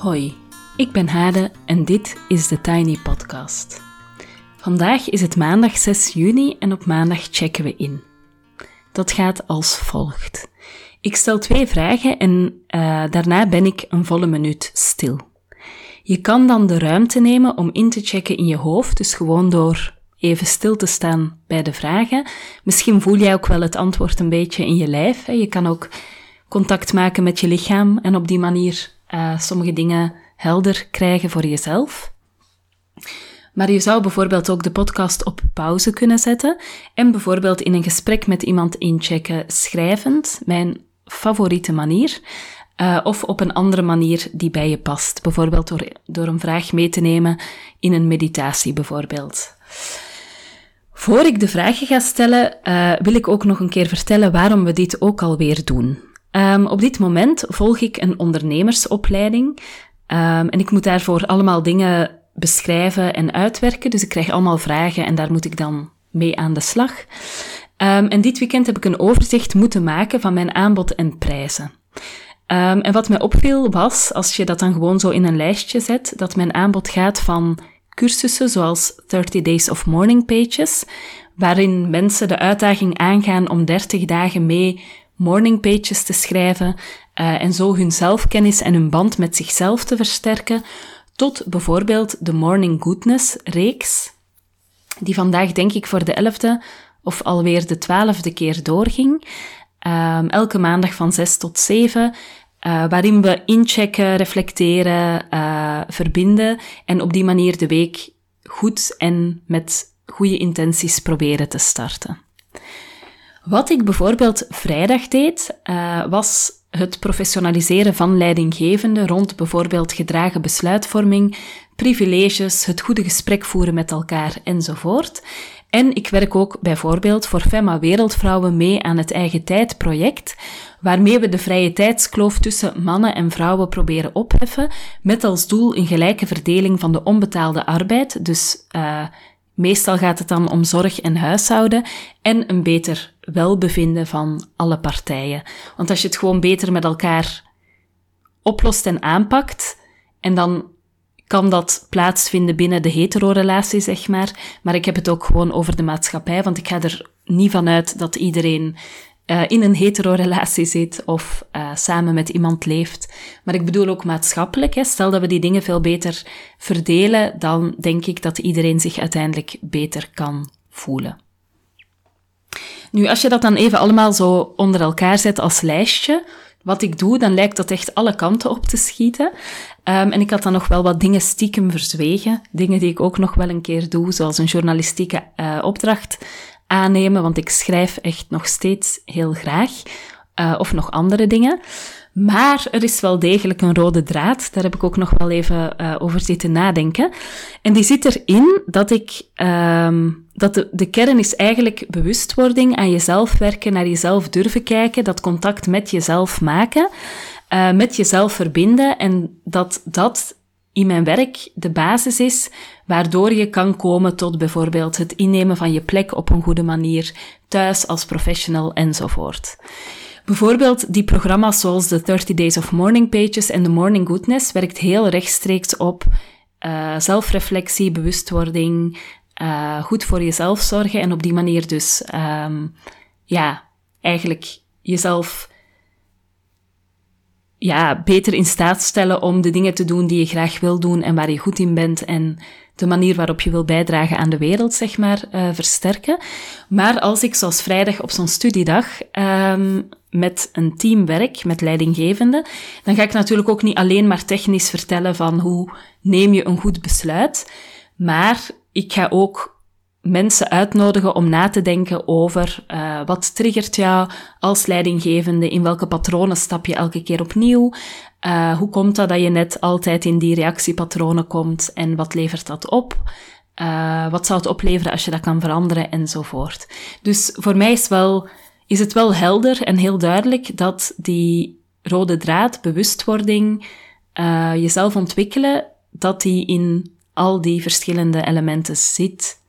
Hoi, ik ben Hade en dit is de Tiny Podcast. Vandaag is het maandag 6 juni en op maandag checken we in. Dat gaat als volgt. Ik stel twee vragen en uh, daarna ben ik een volle minuut stil. Je kan dan de ruimte nemen om in te checken in je hoofd, dus gewoon door even stil te staan bij de vragen. Misschien voel jij ook wel het antwoord een beetje in je lijf. Hè. Je kan ook contact maken met je lichaam en op die manier uh, sommige dingen helder krijgen voor jezelf. Maar je zou bijvoorbeeld ook de podcast op pauze kunnen zetten en bijvoorbeeld in een gesprek met iemand inchecken, schrijvend, mijn favoriete manier, uh, of op een andere manier die bij je past. Bijvoorbeeld door, door een vraag mee te nemen in een meditatie bijvoorbeeld. Voor ik de vragen ga stellen, uh, wil ik ook nog een keer vertellen waarom we dit ook alweer doen. Um, op dit moment volg ik een ondernemersopleiding um, en ik moet daarvoor allemaal dingen beschrijven en uitwerken. Dus ik krijg allemaal vragen en daar moet ik dan mee aan de slag. Um, en dit weekend heb ik een overzicht moeten maken van mijn aanbod en prijzen. En wat mij opviel was, als je dat dan gewoon zo in een lijstje zet, dat mijn aanbod gaat van cursussen zoals 30 Days of Morning Pages, waarin mensen de uitdaging aangaan om 30 dagen mee morning pages te schrijven uh, en zo hun zelfkennis en hun band met zichzelf te versterken, tot bijvoorbeeld de Morning Goodness reeks, die vandaag denk ik voor de elfde of alweer de twaalfde keer doorging. Um, elke maandag van 6 tot 7, uh, waarin we inchecken, reflecteren, uh, verbinden en op die manier de week goed en met goede intenties proberen te starten. Wat ik bijvoorbeeld vrijdag deed, uh, was het professionaliseren van leidinggevenden rond bijvoorbeeld gedragen besluitvorming, privileges, het goede gesprek voeren met elkaar enzovoort. En ik werk ook bijvoorbeeld voor FEMA Wereldvrouwen mee aan het Eigen Tijd project, waarmee we de vrije tijdskloof tussen mannen en vrouwen proberen opheffen, met als doel een gelijke verdeling van de onbetaalde arbeid, dus uh, Meestal gaat het dan om zorg en huishouden en een beter welbevinden van alle partijen. Want als je het gewoon beter met elkaar oplost en aanpakt, en dan kan dat plaatsvinden binnen de hetero-relatie, zeg maar. Maar ik heb het ook gewoon over de maatschappij, want ik ga er niet van uit dat iedereen uh, in een hetero-relatie zit of uh, samen met iemand leeft. Maar ik bedoel ook maatschappelijk. Hè. Stel dat we die dingen veel beter verdelen, dan denk ik dat iedereen zich uiteindelijk beter kan voelen. Nu, als je dat dan even allemaal zo onder elkaar zet als lijstje, wat ik doe, dan lijkt dat echt alle kanten op te schieten. Um, en ik had dan nog wel wat dingen stiekem verzwegen. Dingen die ik ook nog wel een keer doe, zoals een journalistieke uh, opdracht aannemen, want ik schrijf echt nog steeds heel graag. Uh, of nog andere dingen. Maar er is wel degelijk een rode draad. Daar heb ik ook nog wel even uh, over zitten nadenken. En die zit erin dat ik, um, dat de, kern is eigenlijk bewustwording, aan jezelf werken, naar jezelf durven kijken, dat contact met jezelf maken, uh, met jezelf verbinden en dat dat in mijn werk de basis is waardoor je kan komen tot bijvoorbeeld het innemen van je plek op een goede manier, thuis als professional enzovoort. Bijvoorbeeld die programma's zoals de 30 Days of Morning Pages en de Morning Goodness werkt heel rechtstreeks op uh, zelfreflectie, bewustwording, uh, goed voor jezelf zorgen en op die manier dus um, ja, eigenlijk jezelf ja, beter in staat stellen om de dingen te doen die je graag wil doen en waar je goed in bent en de manier waarop je wil bijdragen aan de wereld, zeg maar, uh, versterken. Maar als ik zoals vrijdag op zo'n studiedag um, met een team werk, met leidinggevende, dan ga ik natuurlijk ook niet alleen maar technisch vertellen van hoe neem je een goed besluit, maar ik ga ook mensen uitnodigen om na te denken over uh, wat triggert jou als leidinggevende, in welke patronen stap je elke keer opnieuw, uh, hoe komt dat dat je net altijd in die reactiepatronen komt en wat levert dat op? Uh, wat zou het opleveren als je dat kan veranderen enzovoort. Dus voor mij is, wel, is het wel helder en heel duidelijk dat die rode draad, bewustwording, jezelf ontwikkelen, dat die in al die verschillende elementen zit.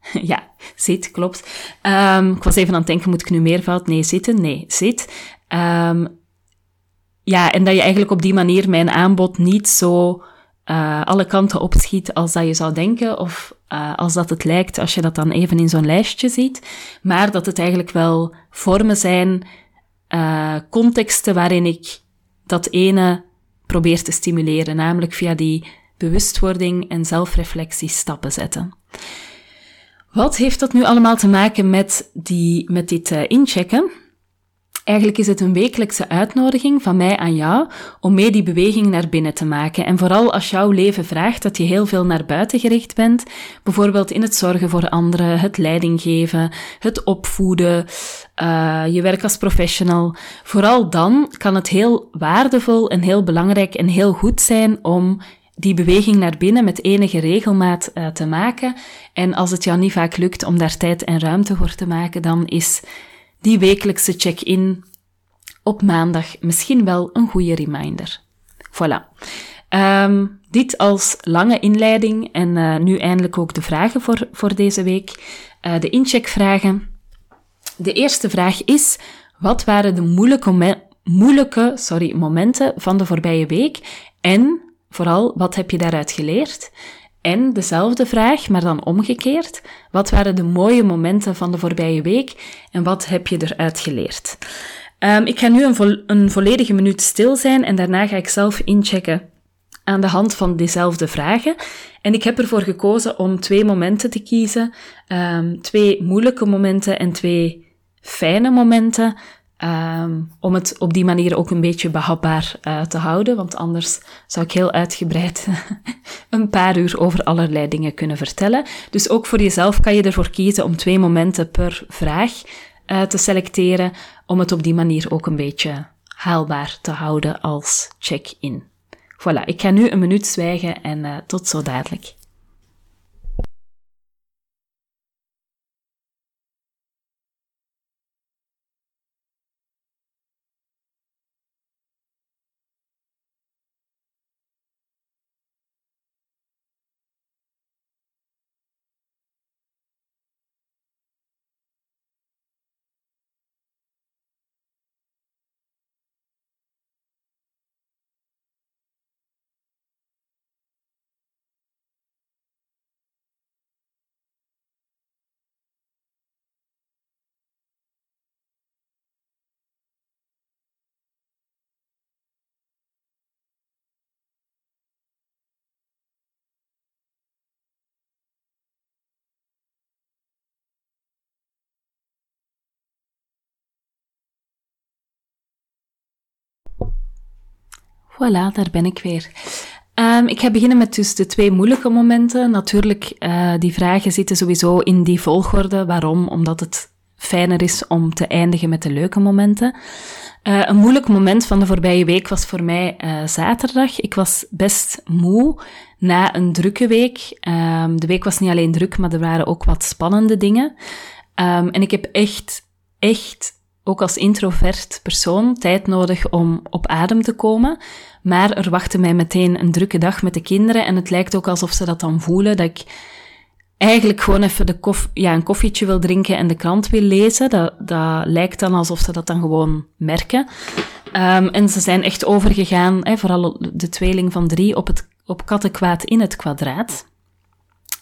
ja, zit, klopt. Um, ik was even aan het denken, moet ik nu meervoud? Nee, zitten? Nee, zit. Um, ja, en dat je eigenlijk op die manier mijn aanbod niet zo uh, alle kanten opschiet als dat je zou denken, of uh, als dat het lijkt als je dat dan even in zo'n lijstje ziet, maar dat het eigenlijk wel vormen zijn, uh, contexten waarin ik dat ene probeer te stimuleren, namelijk via die bewustwording en zelfreflectie stappen zetten. Wat heeft dat nu allemaal te maken met, die, met dit uh, inchecken? Eigenlijk is het een wekelijkse uitnodiging van mij aan jou om mee die beweging naar binnen te maken. En vooral als jouw leven vraagt dat je heel veel naar buiten gericht bent, bijvoorbeeld in het zorgen voor anderen, het leiding geven, het opvoeden, uh, je werk als professional. Vooral dan kan het heel waardevol en heel belangrijk en heel goed zijn om die beweging naar binnen met enige regelmaat uh, te maken. En als het jou niet vaak lukt om daar tijd en ruimte voor te maken, dan is die wekelijkse check-in op maandag misschien wel een goede reminder. Voilà. Um, dit als lange inleiding en uh, nu eindelijk ook de vragen voor, voor deze week. Uh, de incheckvragen. De eerste vraag is, wat waren de moeilijke, moeilijke sorry, momenten van de voorbije week? En vooral, wat heb je daaruit geleerd? En dezelfde vraag, maar dan omgekeerd. Wat waren de mooie momenten van de voorbije week en wat heb je eruit geleerd? Um, ik ga nu een, een volledige minuut stil zijn en daarna ga ik zelf inchecken aan de hand van dezelfde vragen. En ik heb ervoor gekozen om twee momenten te kiezen. Um, twee moeilijke momenten en twee fijne momenten. Um, om het op die manier ook een beetje behapbaar uh, te houden, want anders zou ik heel uitgebreid een paar uur over allerlei dingen kunnen vertellen. Dus ook voor jezelf kan je ervoor kiezen om twee momenten per vraag uh, te selecteren, om het op die manier ook een beetje haalbaar te houden als check-in. Voilà, ik ga nu een minuut zwijgen en uh, tot zo dadelijk. Voilà, daar ben ik weer. Um, ik ga beginnen met dus de twee moeilijke momenten. Natuurlijk, uh, die vragen zitten sowieso in die volgorde. Waarom? Omdat het fijner is om te eindigen met de leuke momenten. Uh, een moeilijk moment van de voorbije week was voor mij uh, zaterdag. Ik was best moe na een drukke week. Um, de week was niet alleen druk, maar er waren ook wat spannende dingen. Um, en ik heb echt, echt ook als introvert persoon tijd nodig om op adem te komen. Maar er wachtte mij meteen een drukke dag met de kinderen en het lijkt ook alsof ze dat dan voelen, dat ik eigenlijk gewoon even de ja, een koffietje wil drinken en de krant wil lezen. Dat, dat lijkt dan alsof ze dat dan gewoon merken. Um, en ze zijn echt overgegaan, hè, vooral de tweeling van drie, op, het, op kattenkwaad in het kwadraat.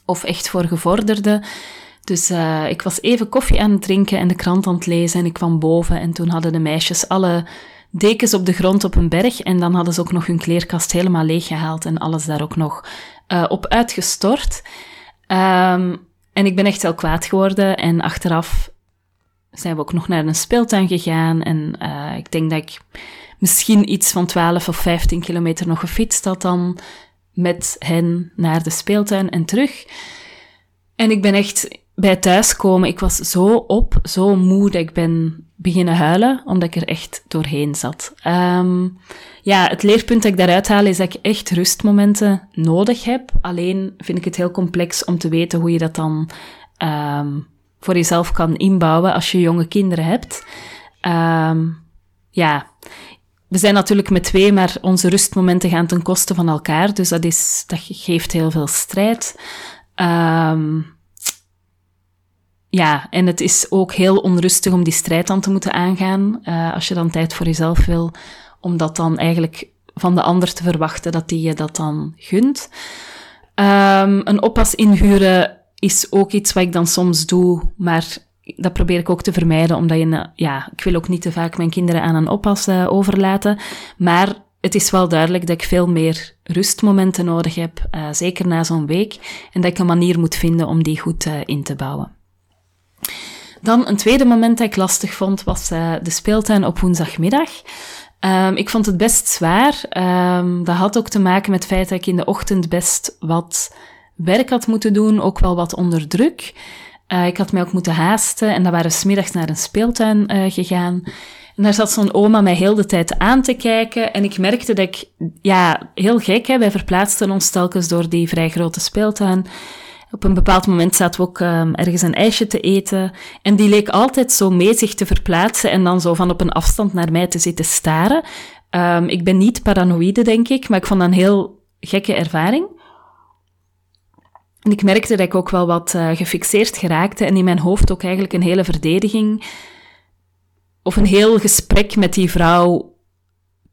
Of echt voor gevorderden. Dus uh, ik was even koffie aan het drinken en de krant aan het lezen en ik kwam boven en toen hadden de meisjes alle dekens op de grond op een berg en dan hadden ze ook nog hun kleerkast helemaal leeggehaald en alles daar ook nog uh, op uitgestort. Um, en ik ben echt heel kwaad geworden en achteraf zijn we ook nog naar een speeltuin gegaan en uh, ik denk dat ik misschien iets van 12 of 15 kilometer nog gefietst had dan met hen naar de speeltuin en terug. En ik ben echt bij thuiskomen, ik was zo op, zo moe dat ik ben beginnen huilen, omdat ik er echt doorheen zat. Um, ja, het leerpunt dat ik daaruit haal is dat ik echt rustmomenten nodig heb. Alleen vind ik het heel complex om te weten hoe je dat dan um, voor jezelf kan inbouwen als je jonge kinderen hebt. Um, ja, we zijn natuurlijk met twee, maar onze rustmomenten gaan ten koste van elkaar. Dus dat, is, dat geeft heel veel strijd. Ja, en het is ook heel onrustig om die strijd dan te moeten aangaan, uh, als je dan tijd voor jezelf wil, om dat dan eigenlijk van de ander te verwachten dat die je dat dan gunt. Um, een oppas inhuren is ook iets wat ik dan soms doe, maar dat probeer ik ook te vermijden, omdat je, ja, ik wil ook niet te vaak mijn kinderen aan een oppas uh, overlaten. Maar het is wel duidelijk dat ik veel meer rustmomenten nodig heb, uh, zeker na zo'n week, en dat ik een manier moet vinden om die goed in te bouwen. Dan een tweede moment dat ik lastig vond, was de speeltuin op woensdagmiddag. Um, ik vond het best zwaar. Um, dat had ook te maken met het feit dat ik in de ochtend best wat werk had moeten doen, ook wel wat onder druk. Uh, ik had mij ook moeten haasten en dan waren we smiddags naar een speeltuin uh, gegaan. En daar zat zo'n oma mij heel de tijd aan te kijken. En ik merkte dat ik, ja, heel gek, hè, wij verplaatsten ons telkens door die vrij grote speeltuin. Op een bepaald moment zaten we ook um, ergens een ijsje te eten. En die leek altijd zo mee zich te verplaatsen en dan zo van op een afstand naar mij te zitten staren. Um, ik ben niet paranoïde, denk ik, maar ik vond dat een heel gekke ervaring. En ik merkte dat ik ook wel wat uh, gefixeerd geraakte en in mijn hoofd ook eigenlijk een hele verdediging of een heel gesprek met die vrouw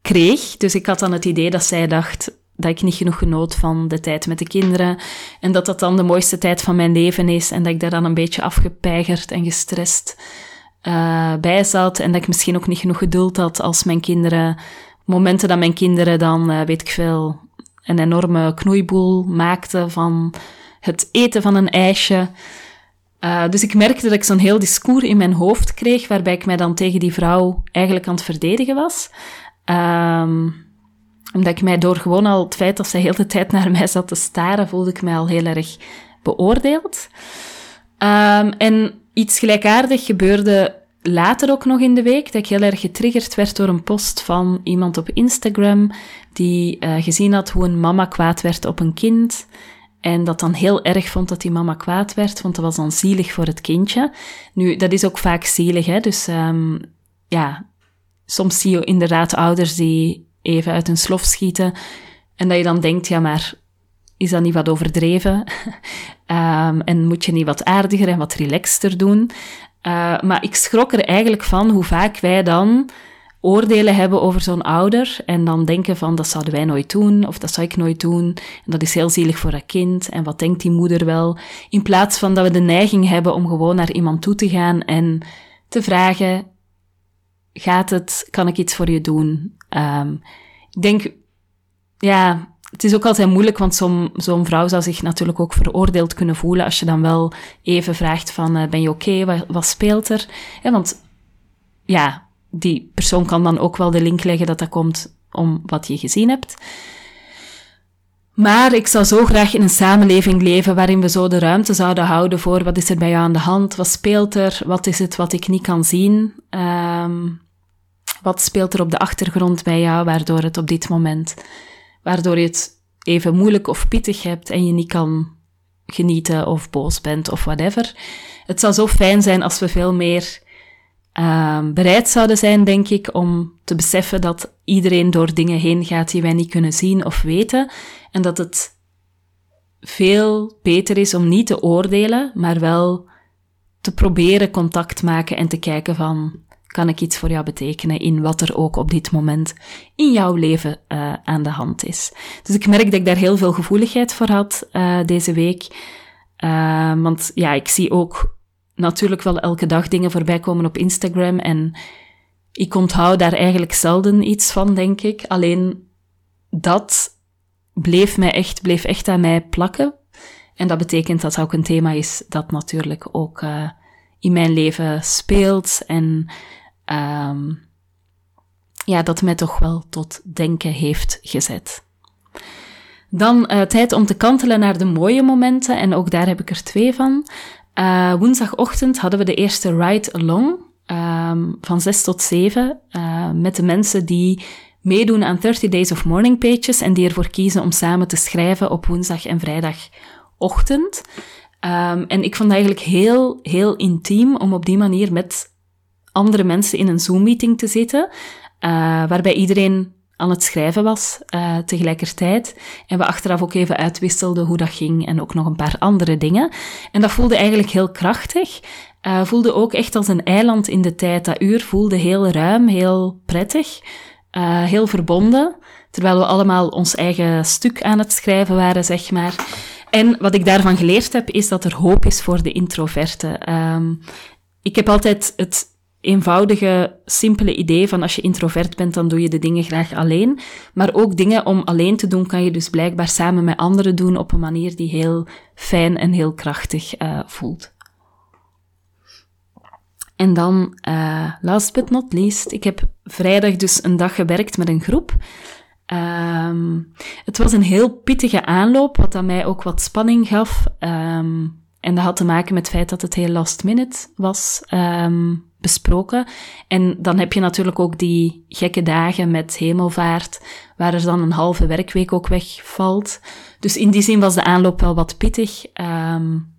kreeg. Dus ik had dan het idee dat zij dacht dat ik niet genoeg genoot van de tijd met de kinderen en dat dat dan de mooiste tijd van mijn leven is en dat ik daar dan een beetje afgepeigerd en gestrest uh, bij zat en dat ik misschien ook niet genoeg geduld had als mijn kinderen, momenten dat mijn kinderen dan, uh, weet ik veel, een enorme knoeiboel maakten van het eten van een ijsje. Uh, dus ik merkte dat ik zo'n heel discours in mijn hoofd kreeg, waarbij ik mij dan tegen die vrouw eigenlijk aan het verdedigen was. Um, omdat ik mij door gewoon al het feit dat zij heel de tijd naar mij zat te staren, voelde ik mij al heel erg beoordeeld. Um, en iets gelijkaardig gebeurde later ook nog in de week, dat ik heel erg getriggerd werd door een post van iemand op Instagram, die uh, gezien had hoe een mama kwaad werd op een kind. En dat dan heel erg vond dat die mama kwaad werd, want dat was dan zielig voor het kindje. Nu, dat is ook vaak zielig, hè. Dus um, ja, soms zie je inderdaad ouders die even uit hun slof schieten. En dat je dan denkt, ja, maar is dat niet wat overdreven? um, en moet je niet wat aardiger en wat relaxter doen? Uh, maar ik schrok er eigenlijk van hoe vaak wij dan oordelen hebben over zo'n ouder en dan denken van dat zouden wij nooit doen of dat zou ik nooit doen en dat is heel zielig voor dat kind en wat denkt die moeder wel, in plaats van dat we de neiging hebben om gewoon naar iemand toe te gaan en te vragen, gaat het, kan ik iets voor je doen? Um, ik denk, ja, het is ook altijd moeilijk, want zo'n vrouw zou zich natuurlijk ook veroordeeld kunnen voelen als je dan wel even vraagt van, uh, ben je oké, wat, wat, speelt er? Ja, want ja, die persoon kan dan ook wel de link leggen dat dat komt om wat je gezien hebt. Maar ik zou zo graag in een samenleving leven waarin we zo de ruimte zouden houden voor wat is er bij jou aan de hand, wat speelt er, wat is het wat ik niet kan zien, um, wat speelt er op de achtergrond bij jou waardoor het op dit moment, waardoor je het even moeilijk of pittig hebt en je niet kan genieten of boos bent of whatever. Het zou zo fijn zijn als we veel meer uh, bereid zouden zijn, denk ik, om te beseffen dat iedereen door dingen heen gaat die wij niet kunnen zien of weten. En dat het veel beter is om niet te oordelen, maar wel te proberen contact maken en te kijken van, kan ik iets voor jou betekenen in wat er ook op dit moment in jouw leven uh, aan de hand is. Dus ik merk dat ik daar heel veel gevoeligheid voor had uh, deze week. Uh, want ja, ik zie ook natuurlijk wel elke dag dingen voorbij komen op Instagram en ik onthoud daar eigenlijk zelden iets van, denk ik. Alleen dat bleef mij echt, bleef echt aan mij plakken. En dat betekent dat het ook een thema is dat natuurlijk ook in mijn leven speelt en um, ja, dat mij toch wel tot denken heeft gezet. Dan uh, tijd om te kantelen naar de mooie momenten en ook daar heb ik er twee van. Uh, woensdagochtend hadden we de eerste Ride Along um, van 6 tot 7 uh, met de mensen die meedoen aan 30 Days of Morning Pages en die ervoor kiezen om samen te schrijven op woensdag en vrijdagochtend. Um, en ik vond het eigenlijk heel, heel intiem om op die manier met andere mensen in een Zoom-meeting te zitten, uh, waarbij iedereen aan het schrijven was uh, tegelijkertijd. En we achteraf ook even uitwisselden hoe dat ging en ook nog een paar andere dingen. En dat voelde eigenlijk heel krachtig. Uh, voelde ook echt als een eiland in de tijd. Dat uur voelde heel ruim, heel prettig. heel verbonden, terwijl we allemaal ons eigen stuk aan het schrijven waren, zeg maar. En wat ik daarvan geleerd heb, is dat er hoop is voor de introverte. Um, ik heb altijd het eenvoudige, simpele idee van als je introvert bent, dan doe je de dingen graag alleen. Maar ook dingen om alleen te doen, kan je dus blijkbaar samen met anderen doen op een manier die heel fijn en heel krachtig uh, voelt. En dan, uh, last but not least, ik heb vrijdag dus een dag gewerkt met een groep. Um, het was een heel pittige aanloop, wat aan mij ook wat spanning gaf. Um, en dat had te maken met het feit dat het heel last minute was um, besproken. En dan heb je natuurlijk ook die gekke dagen met hemelvaart, waar er dan een halve werkweek ook wegvalt. Dus in die zin was de aanloop wel wat pittig. Um,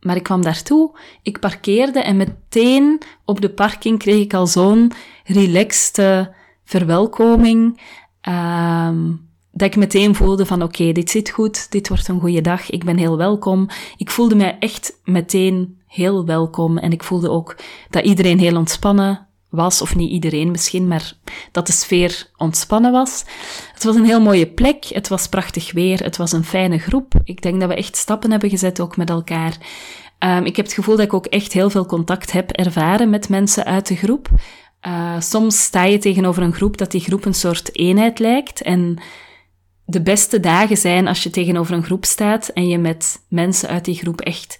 maar ik kwam daartoe, ik parkeerde en meteen op de parking kreeg ik al zo'n relaxte verwelkoming. Um, dat ik meteen voelde van oké, dit zit goed, dit wordt een goede dag, ik ben heel welkom. Ik voelde mij echt meteen heel welkom en ik voelde ook dat iedereen heel ontspannen was, of niet iedereen misschien, maar dat de sfeer ontspannen was. Het was een heel mooie plek, het was prachtig weer, het was een fijne groep. Ik denk dat we echt stappen hebben gezet ook met elkaar. Um, ik heb het gevoel dat ik ook echt heel veel contact heb ervaren met mensen uit de groep. Uh, soms sta je tegenover een groep dat die groep een soort eenheid lijkt en de beste dagen zijn als je tegenover een groep staat en je met mensen uit die groep echt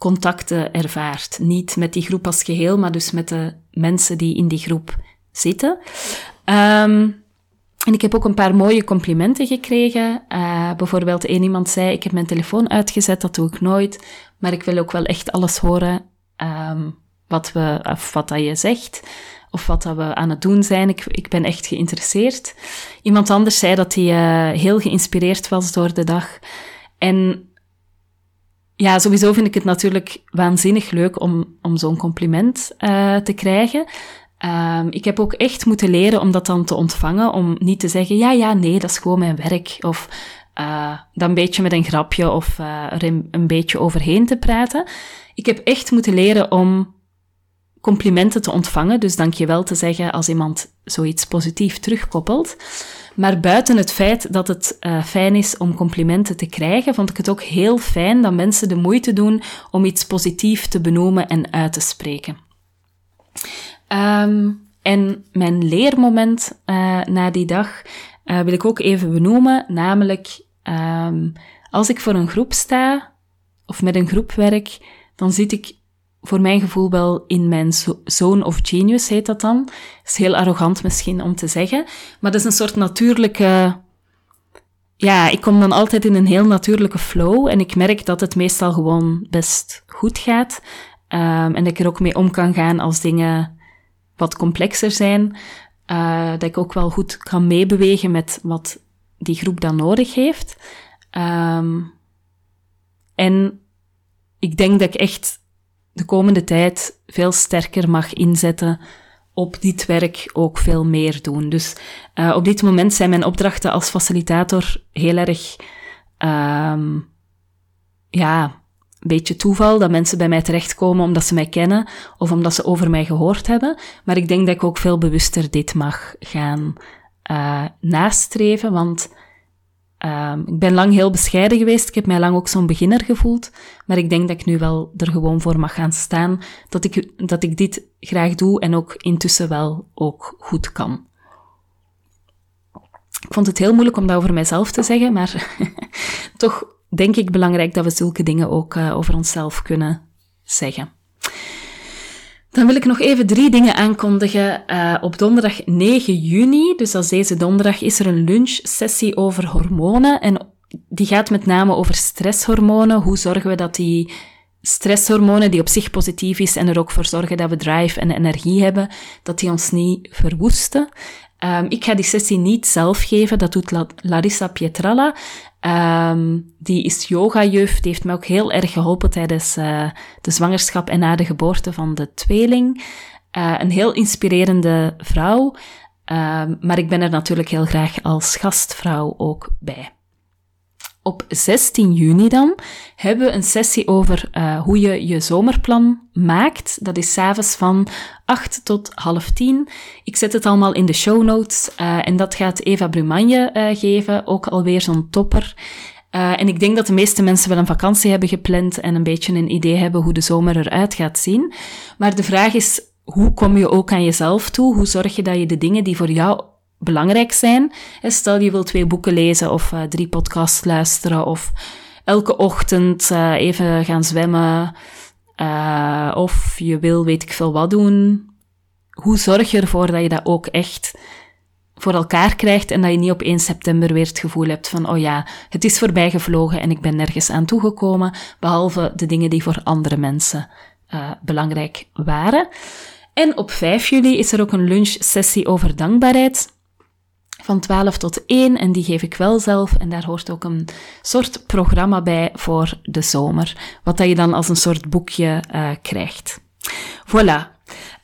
contacten ervaart. Niet met die groep als geheel, maar dus met de mensen die in die groep zitten. Um, en ik heb ook een paar mooie complimenten gekregen. Uh, bijvoorbeeld één iemand zei, ik heb mijn telefoon uitgezet, dat doe ik nooit. Maar ik wil ook wel echt alles horen um, wat, we, of wat dat je zegt of wat dat we aan het doen zijn. Ik, ik ben echt geïnteresseerd. Iemand anders zei dat hij uh, heel geïnspireerd was door de dag. En ja, sowieso vind ik het natuurlijk waanzinnig leuk om, om zo'n compliment uh, te krijgen. Um, ik heb ook echt moeten leren om dat dan te ontvangen, om niet te zeggen, ja, ja, nee, dat is gewoon mijn werk. Of uh, dan een beetje met een grapje of er een, een beetje overheen te praten. Ik heb echt moeten leren om complimenten te ontvangen, dus dankjewel te zeggen als iemand zoiets positief terugkoppelt. Maar buiten het feit dat het uh, fijn is om complimenten te krijgen, vond ik het ook heel fijn dat mensen de moeite doen om iets positief te benoemen en uit te spreken. Um, en mijn leermoment uh, na die dag uh, wil ik ook even benoemen, namelijk um, als ik voor een groep sta of met een groep werk, dan zit ik voor mijn gevoel wel in mijn zone of genius, heet dat dan. is heel arrogant misschien om te zeggen, maar dat is een soort natuurlijke... Ja, ik kom dan altijd in een heel natuurlijke flow en ik merk dat het meestal gewoon best goed gaat. Um, en dat ik er ook mee om kan gaan als dingen wat complexer zijn. Uh, dat ik ook wel goed kan meebewegen met wat die groep dan nodig heeft. Um, en ik denk dat ik echt de komende tijd veel sterker mag inzetten op dit werk ook veel meer doen. Dus uh, op dit moment zijn mijn opdrachten als facilitator heel erg, um, ja, een beetje toeval dat mensen bij mij terechtkomen omdat ze mij kennen of omdat ze over mij gehoord hebben. Maar ik denk dat ik ook veel bewuster dit mag gaan uh, nastreven, want Um, ik ben lang heel bescheiden geweest. Ik heb mij lang ook zo'n beginner gevoeld. Maar ik denk dat ik nu wel er gewoon voor mag gaan staan. Dat ik, dat ik dit graag doe en ook intussen wel ook goed kan. Ik vond het heel moeilijk om dat over mijzelf te zeggen, maar toch denk ik belangrijk dat we zulke dingen ook uh, over onszelf kunnen zeggen. Dan wil ik nog even drie dingen aankondigen. Uh, op donderdag 9 juni, dus als deze donderdag, is er een lunchsessie over hormonen. En die gaat met name over stresshormonen. Hoe zorgen we dat die stresshormonen, die op zich positief is en er ook voor zorgen dat we drive en energie hebben, dat die ons niet verwoesten. Um, ik ga die sessie niet zelf geven, dat doet Larissa Pietralla. Um, die is yoga-juf, die heeft me ook heel erg geholpen tijdens uh, de zwangerschap en na de geboorte van de tweeling. Uh, een heel inspirerende vrouw, um, maar ik ben er natuurlijk heel graag als gastvrouw ook bij. Op 16 juni dan hebben we een sessie over uh, hoe je je zomerplan maakt. Dat is s'avonds van 8 tot half 10. Ik zet het allemaal in de show notes. Uh, en dat gaat Eva Brumanje uh, geven, ook alweer zo'n topper. en ik denk dat de meeste mensen wel een vakantie hebben gepland en een beetje een idee hebben hoe de zomer eruit gaat zien. Maar de vraag is, hoe kom je ook aan jezelf toe? Hoe zorg je dat je de dingen die voor jou belangrijk zijn. Stel je wilt twee boeken lezen of uh, drie podcasts luisteren of elke ochtend uh, even gaan zwemmen uh, of je wil weet ik veel wat doen. Hoe zorg je ervoor dat je dat ook echt voor elkaar krijgt en dat je niet op 1 september weer het gevoel hebt van, oh ja, het is voorbij gevlogen en ik ben nergens aan toegekomen, behalve de dingen die voor andere mensen belangrijk waren. En op 5 juli is er ook een lunchsessie over dankbaarheid van 12 tot 1 en die geef ik wel zelf. En daar hoort ook een soort programma bij voor de zomer, wat dat je dan als een soort boekje uh, krijgt. Voilà,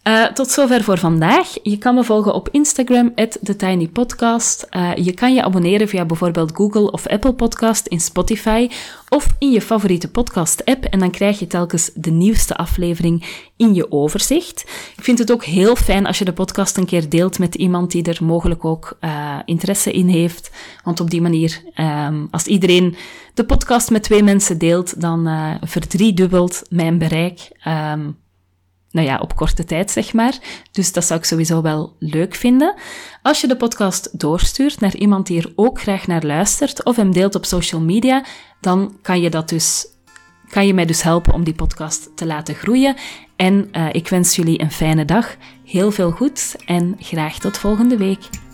uh, tot zover voor vandaag. Je kan me volgen op Instagram, TheTinyPodcast. Uh, je kan je abonneren via bijvoorbeeld Google of Apple Podcast in Spotify of in je favoriete podcast-app en dan krijg je telkens de nieuwste aflevering in je overzicht. Ik vind het ook heel fijn als je de podcast een keer deelt met iemand die er mogelijk ook uh, interesse in heeft, want op die manier, um, als iedereen de podcast met twee mensen deelt, dan verdriedubbelt mijn bereik. Um, nou ja, op korte tijd, zeg maar. Dus dat zou ik sowieso wel leuk vinden. Als je de podcast doorstuurt naar iemand die er ook graag naar luistert of hem deelt op social media, dan kan je dat dus kan je mij dus helpen om die podcast te laten groeien. En uh, ik wens jullie een fijne dag, heel veel goeds en graag tot volgende week.